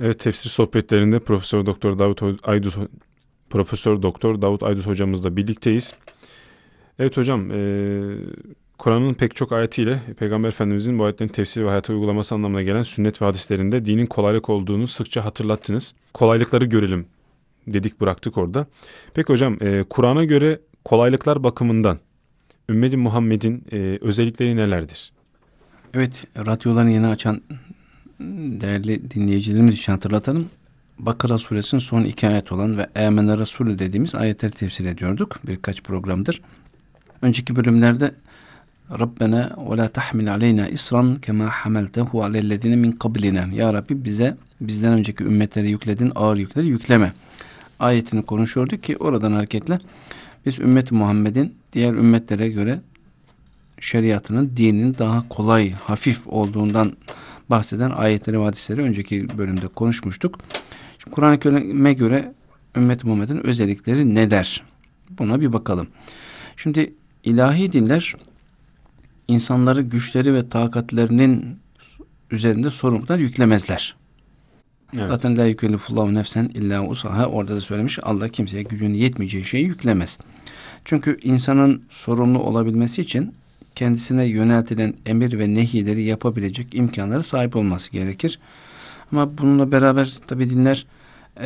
Evet tefsir sohbetlerinde Profesör Doktor Davut Aydut Profesör Doktor Davut Aydut hocamızla birlikteyiz. Evet hocam, e, Kur'an'ın pek çok ayetiyle Peygamber Efendimizin bu ayetlerin tefsir ve hayata uygulaması anlamına gelen sünnet ve hadislerinde dinin kolaylık olduğunu sıkça hatırlattınız. Kolaylıkları görelim dedik bıraktık orada. Peki hocam, e, Kur'an'a göre kolaylıklar bakımından ümmeti Muhammed'in e, özellikleri nelerdir? Evet, radyolarını yeni açan değerli dinleyicilerimiz için hatırlatalım. Bakara suresinin son iki ayet olan ve Emen Resulü dediğimiz ayetleri tefsir ediyorduk birkaç programdır. Önceki bölümlerde Rabbena ve la tahmil aleyna isran kema hamaltehu alellezine min kablina. Ya Rabbi bize bizden önceki ümmetlere yükledin ağır yükleri yükleme. Ayetini konuşuyorduk ki oradan hareketle biz ümmet Muhammed'in diğer ümmetlere göre şeriatının, dinin daha kolay, hafif olduğundan bahseden ayetleri ve hadisleri önceki bölümde konuşmuştuk. Kur'an-ı Kerim'e göre ümmet Muhammed'in özellikleri ne der? Buna bir bakalım. Şimdi ilahi dinler insanları güçleri ve takatlerinin üzerinde sorumluluklar yüklemezler. Evet. Zaten la yükellifullahu nefsen illa usaha orada da söylemiş Allah kimseye gücünün yetmeyeceği şeyi yüklemez. Çünkü insanın sorumlu olabilmesi için kendisine yöneltilen emir ve nehileri yapabilecek imkanlara sahip olması gerekir. Ama bununla beraber tabi dinler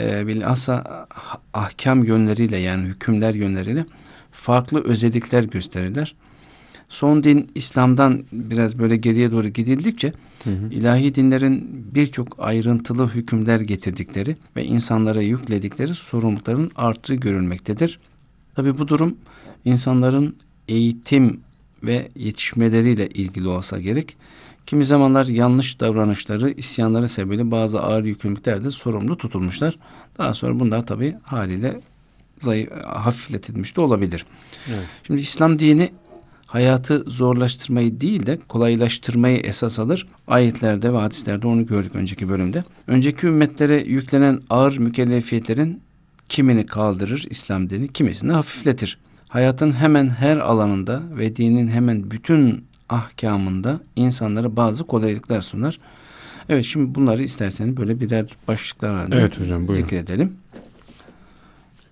e, bilhassa ahkam yönleriyle yani hükümler yönleriyle farklı özellikler gösterirler. Son din İslam'dan biraz böyle geriye doğru gidildikçe hı hı. ilahi dinlerin birçok ayrıntılı hükümler getirdikleri ve insanlara yükledikleri sorumlulukların arttığı görülmektedir. Tabi bu durum insanların eğitim ve yetişmeleriyle ilgili olsa gerek. Kimi zamanlar yanlış davranışları, isyanları sebebiyle bazı ağır yükümlülüklerde sorumlu tutulmuşlar. Daha sonra bunlar tabi haliyle zayıf, hafifletilmiş de olabilir. Evet. Şimdi İslam dini hayatı zorlaştırmayı değil de kolaylaştırmayı esas alır. Ayetlerde ve hadislerde onu gördük önceki bölümde. Önceki ümmetlere yüklenen ağır mükellefiyetlerin kimini kaldırır İslam dini, kimisini hafifletir. Hayatın hemen her alanında ve dinin hemen bütün ahkamında insanlara bazı kolaylıklar sunar. Evet şimdi bunları isterseniz böyle birer başlıklar halinde evet, hocam, buyurun. zikredelim.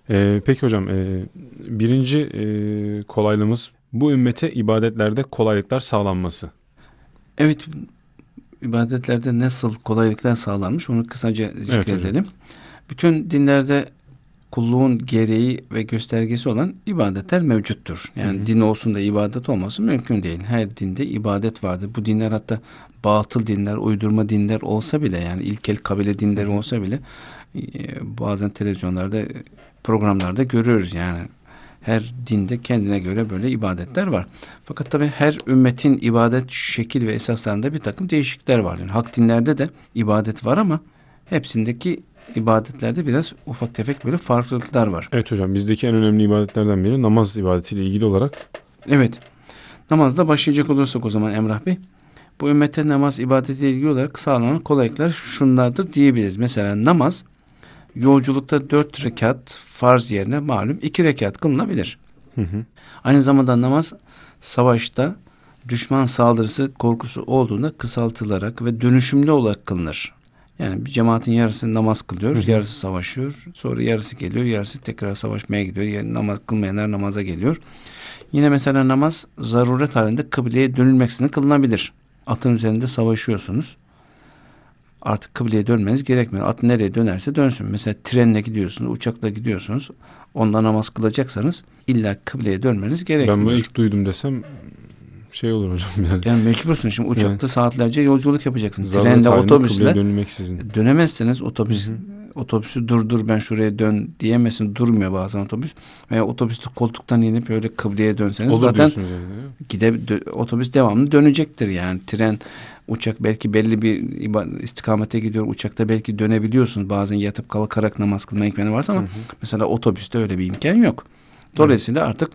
Ee, peki hocam e, birinci e, kolaylığımız bu ümmete ibadetlerde kolaylıklar sağlanması. Evet ibadetlerde nasıl kolaylıklar sağlanmış onu kısaca zikredelim. Evet, Bütün dinlerde kulluğun gereği ve göstergesi olan ibadetler mevcuttur. Yani hı hı. din olsun da ibadet olması mümkün değil. Her dinde ibadet vardır. Bu dinler hatta batıl dinler, uydurma dinler olsa bile yani ilkel kabile dinleri olsa bile e, bazen televizyonlarda programlarda görüyoruz yani her dinde kendine göre böyle ibadetler var. Fakat tabi her ümmetin ibadet şekil ve esaslarında bir takım değişiklikler var. Yani hak dinlerde de ibadet var ama hepsindeki ibadetlerde biraz ufak tefek böyle farklılıklar var. Evet hocam bizdeki en önemli ibadetlerden biri namaz ibadetiyle ilgili olarak. Evet. Namazda başlayacak olursak o zaman Emrah Bey. Bu ümmete namaz ibadetiyle ilgili olarak sağlanan kolaylıklar şunlardır diyebiliriz. Mesela namaz yolculukta dört rekat farz yerine malum iki rekat kılınabilir. Hı hı. Aynı zamanda namaz savaşta düşman saldırısı korkusu olduğunda kısaltılarak ve dönüşümlü olarak kılınır. Yani bir cemaatin yarısı namaz kılıyor, hı yarısı savaşıyor. Sonra yarısı geliyor, yarısı tekrar savaşmaya gidiyor. Yani namaz kılmayanlar namaza geliyor. Yine mesela namaz zaruret halinde kıbleye dönülmeksizin kılınabilir. Atın üzerinde savaşıyorsunuz. Artık kıbleye dönmeniz gerekmiyor. At nereye dönerse dönsün. Mesela trenle gidiyorsunuz, uçakla gidiyorsunuz. Onda namaz kılacaksanız illa kıbleye dönmeniz gerekmiyor. Ben bunu ilk duydum desem şey olur hocam yani. Yani mecbursun şimdi uçakta yani. saatlerce yolculuk yapacaksın. Zaten Trenle otobüsle dönemezseniz otobüs hı hı. otobüsü durdur ben şuraya dön diyemezsin durmuyor bazen otobüs veya otobüste koltuktan inip öyle kıbleye dönseniz olur zaten yani. gide dö, otobüs devamlı dönecektir yani tren uçak belki belli bir istikamete gidiyor uçakta belki dönebiliyorsunuz bazen yatıp kalkarak namaz kılma imkanı varsa ama hı hı. mesela otobüste öyle bir imkan yok. Dolayısıyla hı. artık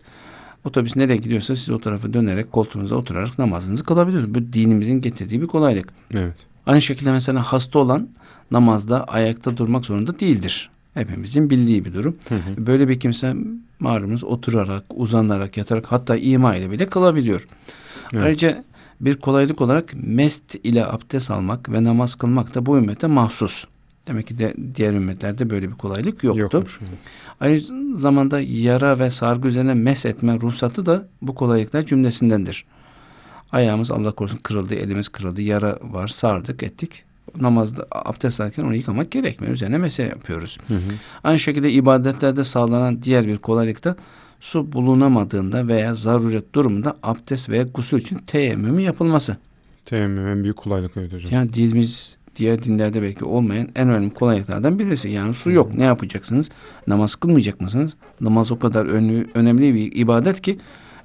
Otobüs nereye gidiyorsa siz o tarafa dönerek koltuğunuza oturarak namazınızı kılabiliyorsunuz. Bu dinimizin getirdiği bir kolaylık. Evet. Aynı şekilde mesela hasta olan namazda ayakta durmak zorunda değildir. Hepimizin bildiği bir durum. Hı hı. Böyle bir kimse malumunuz oturarak, uzanarak, yatarak hatta ima ile bile kılabiliyor. Evet. Ayrıca bir kolaylık olarak mest ile abdest almak ve namaz kılmak da bu ümmete mahsus. Demek ki de diğer ümmetlerde böyle bir kolaylık yoktu. Yokmuş. Aynı zamanda yara ve sargı üzerine mes etme ruhsatı da bu kolaylıklar cümlesindendir. Ayağımız Allah korusun kırıldı, elimiz kırıldı, yara var, sardık, ettik. Namazda abdest alırken onu yıkamak gerekmiyor. Üzerine mese yapıyoruz. Hı hı. Aynı şekilde ibadetlerde sağlanan diğer bir kolaylık da su bulunamadığında veya zaruret durumunda abdest veya gusül için teyemmümü yapılması. Teyemmüm en büyük kolaylık evet hocam. Yani dinimiz diğer dinlerde belki olmayan en önemli kolaylıklardan birisi. Yani su yok. Ne yapacaksınız? Namaz kılmayacak mısınız? Namaz o kadar önlü, önemli bir ibadet ki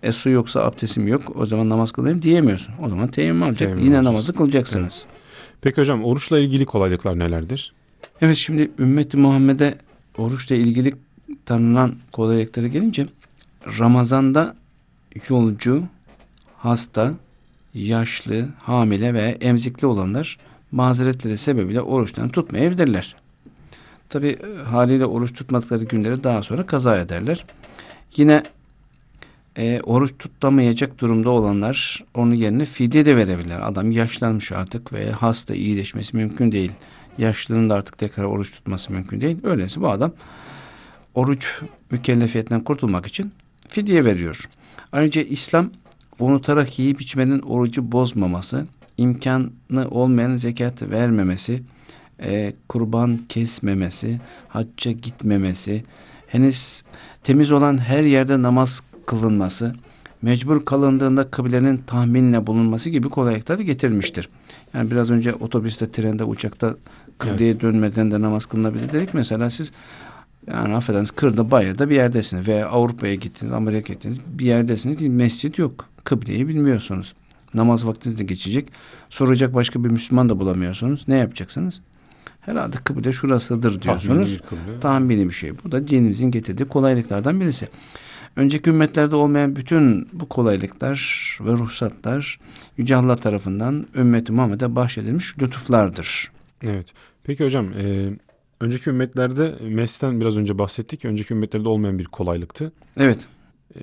e, su yoksa abdestim yok. O zaman namaz kılayım diyemiyorsun. O zaman teyemmüm alacak. Teyemmüm Yine alacağız. namazı kılacaksınız. Peki hocam oruçla ilgili kolaylıklar nelerdir? Evet şimdi ümmeti Muhammed'e oruçla ilgili tanınan kolaylıklara gelince Ramazan'da yolcu, hasta, yaşlı, hamile ve emzikli olanlar mazeretleri sebebiyle oruçtan tutmayabilirler. Tabi haliyle oruç tutmadıkları günleri daha sonra kaza ederler. Yine e, oruç tutamayacak durumda olanlar onun yerine fidye de verebilirler. Adam yaşlanmış artık ve hasta iyileşmesi mümkün değil. Yaşlının da artık tekrar oruç tutması mümkün değil. Öyleyse bu adam oruç mükellefiyetinden kurtulmak için fidye veriyor. Ayrıca İslam unutarak yiyip içmenin orucu bozmaması, imkanı olmayan zekat vermemesi, e, kurban kesmemesi, hacca gitmemesi, henüz temiz olan her yerde namaz kılınması, mecbur kalındığında kıblenin tahminle bulunması gibi kolaylıkları getirmiştir. Yani biraz önce otobüste, trende, uçakta kıbleye dönmeden de namaz kılınabilir dedik. Mesela siz yani affedersiniz kırda bayırda bir yerdesiniz veya Avrupa'ya gittiniz, Amerika'ya gittiniz bir yerdesiniz ki mescit yok. Kıbleyi bilmiyorsunuz. Namaz vaktiniz de geçecek. Soracak başka bir Müslüman da bulamıyorsunuz. Ne yapacaksınız? Herhalde kıble şurasıdır diyorsunuz. Tahmini. Tahmini bir şey. Bu da dinimizin getirdiği kolaylıklardan birisi. Önceki ümmetlerde olmayan bütün bu kolaylıklar ve ruhsatlar Yüce Allah tarafından ümmeti Muhammed'e bahşedilmiş lütuflardır. Evet. Peki hocam e, önceki ümmetlerde mesten biraz önce bahsettik. Önceki ümmetlerde olmayan bir kolaylıktı. Evet. E,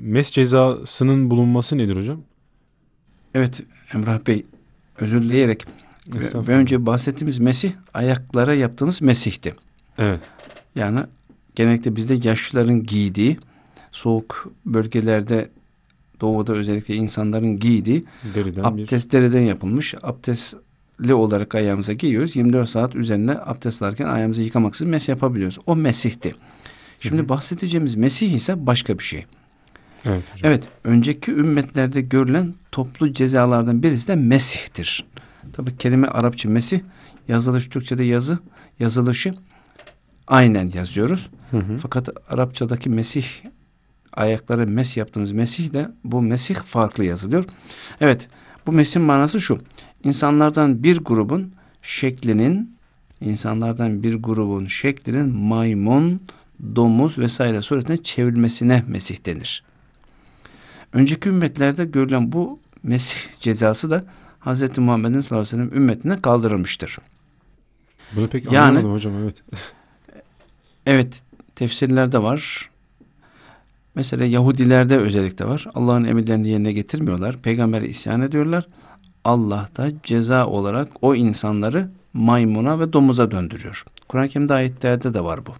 mes cezasının bulunması nedir hocam? Evet Emrah Bey özür dileyerek ve, önce bahsettiğimiz Mesih ayaklara yaptığımız Mesih'ti. Evet. Yani genellikle bizde yaşlıların giydiği soğuk bölgelerde doğuda özellikle insanların giydiği Deriden bir abdest deriden yapılmış abdestli olarak ayağımıza giyiyoruz. 24 saat üzerine abdest alırken ayağımızı yıkamaksızın mes yapabiliyoruz. O Mesih'ti. Şimdi Hı hı. bahsedeceğimiz Mesih ise başka bir şey. Evet hocam. Evet, önceki ümmetlerde görülen toplu cezalardan birisi de Mesih'tir. Tabi kelime Arapça Mesih, yazılış Türkçe'de yazı, yazılışı aynen yazıyoruz. Hı hı. Fakat Arapçadaki Mesih, ayakları mes yaptığımız Mesih de bu Mesih farklı yazılıyor. Evet, bu Mesih'in manası şu. İnsanlardan bir grubun şeklinin, insanlardan bir grubun şeklinin maymun, domuz vesaire suretine çevrilmesine Mesih denir. Önceki ümmetlerde görülen bu Mesih cezası da Hz. Muhammed'in sallallahu aleyhi ve sellem ümmetine kaldırılmıştır. Bunu pek Yani- anlamadım hocam evet. Evet, tefsirlerde var. Mesela Yahudilerde özellikle var. Allah'ın emirlerini yerine getirmiyorlar. Peygamber'e isyan ediyorlar. Allah da ceza olarak o insanları maymuna ve domuza döndürüyor. Kur'an-ı Kerim'de ayetlerde de var bu.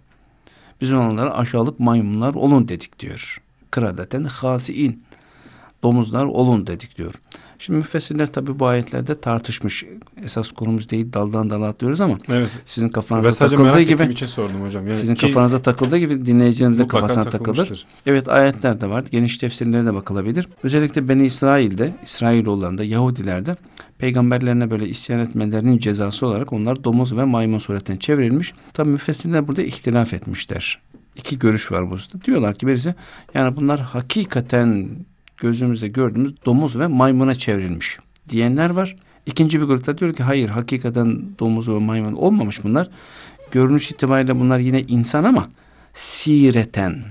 Biz onlara aşağılık maymunlar olun dedik diyor. Kıradeten hasiin. Domuzlar olun dedik diyor. Şimdi müfessirler tabi bu ayetlerde tartışmış. Esas konumuz değil daldan dala atlıyoruz ama Evet. sizin kafanıza takıldığı gibi için sordum hocam. Yani sizin ki kafanıza takıldığı gibi dinleyicilerimize mutlaka kafasına takılır. Evet ayetler de var. Geniş tefsirlere de bakılabilir. Özellikle Beni İsrail'de, İsrailoğullarında, Yahudilerde peygamberlerine böyle isyan etmelerinin cezası olarak onlar domuz ve maymun suretine çevrilmiş. Tabi müfessirler burada ihtilaf etmişler. İki görüş var bu hususta. Diyorlar ki birisi yani bunlar hakikaten gözümüzde gördüğümüz domuz ve maymuna çevrilmiş diyenler var. İkinci bir grupta diyor ki hayır hakikaten domuz ve maymun olmamış bunlar. Görünüş itibariyle bunlar yine insan ama sireten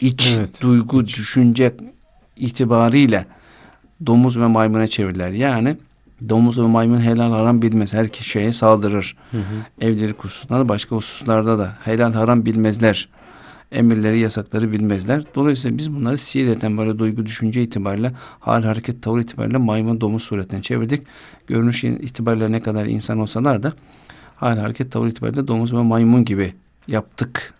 iç Evet. duygu düşünce itibariyle domuz ve maymuna çevirirler. Yani domuz ve maymun helal haram bilmez. Her şeye saldırır. Hı hı. Evlilik hususunda da başka hususlarda da helal haram bilmezler. Emirleri yasakları bilmezler. Dolayısıyla biz bunları sireten böyle duygu düşünce itibariyle hal hareket tavır itibariyle maymun domuz suretine çevirdik. Görünüş itibariyle ne kadar insan olsalar da hal hareket tavır itibariyle domuz ve maymun gibi yaptık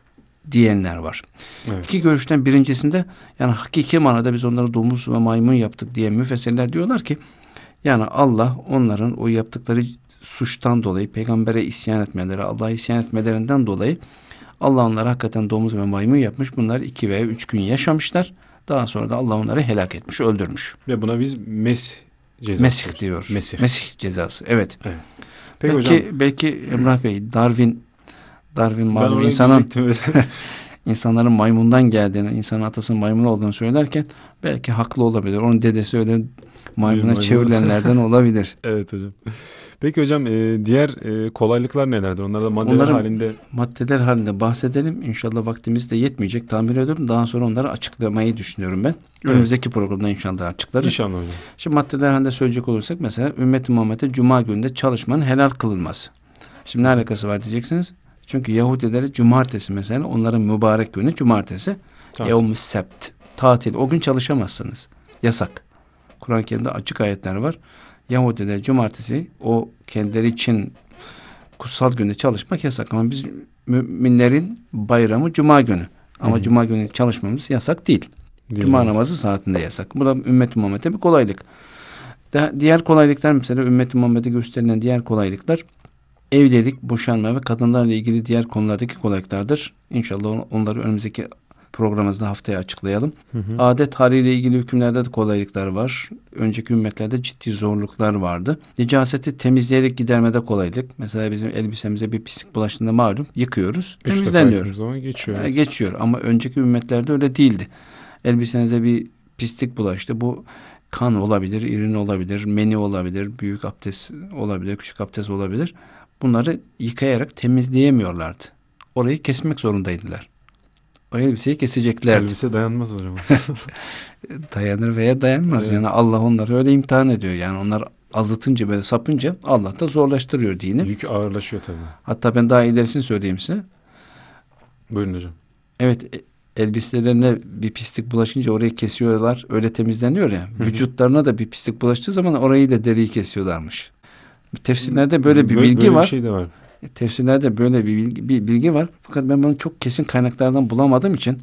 diyenler var. Evet. İki görüşten birincisinde yani hakiki manada biz onları domuz ve maymun yaptık diye müfessirler diyorlar ki yani Allah onların o yaptıkları suçtan dolayı peygambere isyan etmeleri, Allah'a isyan etmelerinden dolayı Allah onları hakikaten domuz ve maymun yapmış. Bunlar iki veya üç gün yaşamışlar. Daha sonra da Allah onları helak etmiş, öldürmüş. Ve buna biz mes cezası Mesih diyoruz. diyor. Mesih. Mesih cezası. Evet. Evet. Peki belki hocam. belki Emrah Bey Darwin Darwin malum insanın insanların maymundan geldiğini, insanın atasının maymun olduğunu söylerken belki haklı olabilir. Onun dedesi öyle maymuna maymun. çevrilenlerden olabilir. evet hocam. Peki hocam e, diğer e, kolaylıklar nelerdir? Onlar da maddeler Onların- halinde Maddeler halinde bahsedelim. İnşallah vaktimiz de yetmeyecek tahmin ediyorum. Daha sonra onları açıklamayı düşünüyorum ben. Önümüzdeki programda inşallah açıklarız. inşallah hocam. Şimdi maddeler halinde söyleyecek olursak mesela ümmet-i Muhammed'e cuma gününde çalışmanın helal kılınması. Şimdi ne alakası var diyeceksiniz. Çünkü Yahudilere cumartesi mesela onların mübarek günü cumartesi. Yevmü sebt. Tatil. O gün çalışamazsınız. Yasak. Kur'an-ı Kerim'de açık ayetler var. Yahudiler cumartesi o kendileri için kutsal günde çalışmak yasak. Ama biz müminlerin bayramı cuma günü. Ama Hı cuma günü çalışmamız yasak değil. Değil Cuma mi? namazı saatinde yasak. Bu da ümmet-i Muhammed'e bir kolaylık. Da- diğer kolaylıklar mesela ümmet-i Muhammed'e gösterilen diğer kolaylıklar evlilik, boşanma ve kadınlarla ilgili diğer konulardaki kolaylıklardır. İnşallah on- onları önümüzdeki programımızda haftaya açıklayalım. Hı hı. Adet haliyle ilgili hükümlerde de kolaylıklar var. Önceki ümmetlerde ciddi zorluklar vardı. Nicaseti temizleyerek gidermede kolaylık. Mesela bizim elbisemize bir pislik bulaştığında malum yıkıyoruz. Üç temizleniyor. zaman geçiyor. E, geçiyor ama önceki ümmetlerde öyle değildi. Elbisenize bir pislik bulaştı. Bu kan olabilir, irin olabilir, meni olabilir, büyük abdest olabilir, küçük abdest olabilir. Bunları yıkayarak temizleyemiyorlardı. Orayı kesmek zorundaydılar. O elbiseyi keseceklerdi. Elbise dayanmaz hocam. Dayanır veya dayanmaz. Evet. Yani Allah onları öyle imtihan ediyor. Yani onlar azıtınca böyle sapınca Allah da zorlaştırıyor dini. Yük ağırlaşıyor tabii. Hatta ben daha ilerisini söyleyeyim size. Buyurun hocam. Evet e- elbiselerine bir pislik bulaşınca orayı kesiyorlar. Öyle temizleniyor ya. Vücutlarına da bir pislik bulaştığı zaman orayı da deriyi kesiyorlarmış. Tefsirlerde böyle bir bilgi böyle var. Bir şey de var. Tefsirlerde böyle bir bilgi, bir bilgi var. Fakat ben bunu çok kesin kaynaklardan bulamadığım için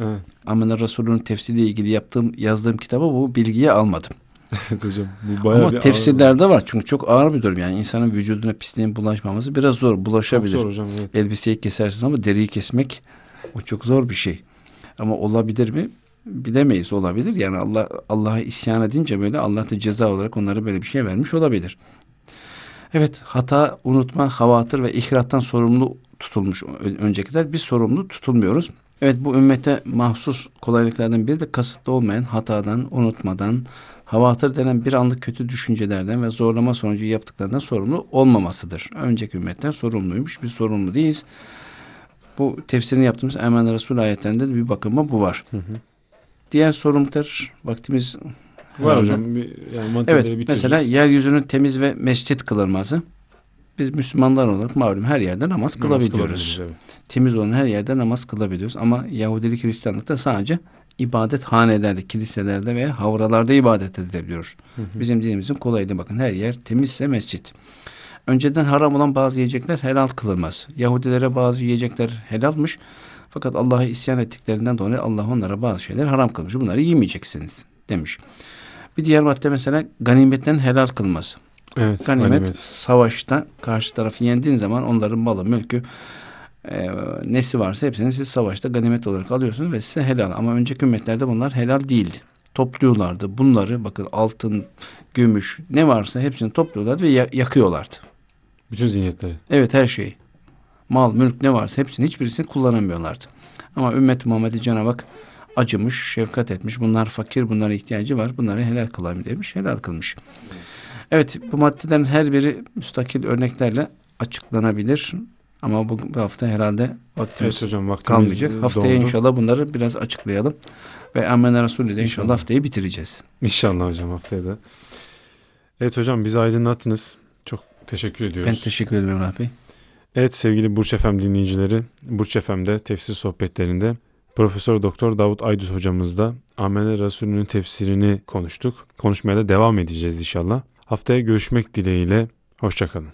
Evet. Amener Resulü'nün tefsiriyle ilgili yaptığım, yazdığım kitaba bu bilgiyi almadım. Evet hocam. Bu bayağı Ama tefsirlerde var. Çünkü çok ağır bir durum yani. insanın vücuduna pisliğin bulaşmaması biraz zor. Çok Bulaşabilir. zor hocam. Evet. Elbiseyi kesersiniz ama deriyi kesmek o çok zor bir şey. Ama olabilir mi? Bilemeyiz olabilir. Yani Allah Allah'a isyan edince böyle Allah da ceza olarak onlara böyle bir şey vermiş olabilir. Evet hata, unutma, havatır ve ihrattan sorumlu tutulmuş öncekiler. Biz sorumlu tutulmuyoruz. Evet bu ümmete mahsus kolaylıklardan biri de kasıtlı olmayan hatadan, unutmadan, havatır denen bir anlık kötü düşüncelerden ve zorlama sonucu yaptıklarından sorumlu olmamasıdır. Önceki ümmetler sorumluymuş, biz sorumlu değiliz. Bu tefsirini yaptığımız Emen Resul ayetlerinde de bir bakıma bu var. Hı hı. Diğer sorumluluklar vaktimiz Var hocam. Bir, yani Evet bitiririz. mesela yeryüzünün temiz ve mescit kılınması. Biz Müslümanlar olarak malum her yerde namaz Namaz kılabiliyoruz. kılabiliriz, evet. Temiz olan her yerde namaz kılabiliyoruz. Ama Yahudilik Hristiyanlıkta sadece ibadet hanelerde, kiliselerde veya havralarda ibadet edilebiliyor. Hı hı. Bizim dinimizin kolaylığı bakın her yer temizse mescit. Önceden haram olan bazı yiyecekler helal kılınmaz. Yahudilere bazı yiyecekler helalmış. Fakat Allah'a isyan ettiklerinden dolayı Allah onlara bazı şeyler haram kılmış. Bunları yemeyeceksiniz demiş. Bir diğer madde mesela ganimetlerin helal kılması. Evet. Ganimet, ganimet. savaşta karşı tarafı yendiğin zaman onların malı, mülkü, e, nesi varsa hepsini siz savaşta ganimet olarak alıyorsunuz ve size helal. Ama önceki ümmetlerde bunlar helal değildi. Topluyorlardı. Bunları bakın altın, gümüş ne varsa hepsini topluyorlardı ve ya- yakıyorlardı. Bütün ziynetleri. Evet her şeyi. Mal, mülk ne varsa hepsini hiçbirisini kullanamıyorlardı. Ama ümmet Muhammed'i Cenab-ı Hak acımış, şefkat etmiş. Bunlar fakir, bunlara ihtiyacı var. Bunları helal kılayım demiş. Helal kılmış. Evet bu maddelerin her biri müstakil örneklerle açıklanabilir. Ama bu, bu hafta herhalde vaktimiz Evet hocam vaktimiz kalmayacak. e, Haftaya inşallah bunları biraz açıklayalım. Ve Amen Resulü ile inşallah İnşallah. haftayı bitireceğiz. İnşallah hocam haftaya da. Evet hocam bizi aydınlattınız. Çok teşekkür ediyoruz. Ben teşekkür ederim Emrah Bey. Evet sevgili Burç FM dinleyicileri, Burç FM'de tefsir sohbetlerinde Profesör Doktor Davut Aydüz hocamızla Amene Resulü'nün tefsirini konuştuk. Konuşmaya da devam edeceğiz inşallah. Haftaya görüşmek dileğiyle. Hoşçakalın.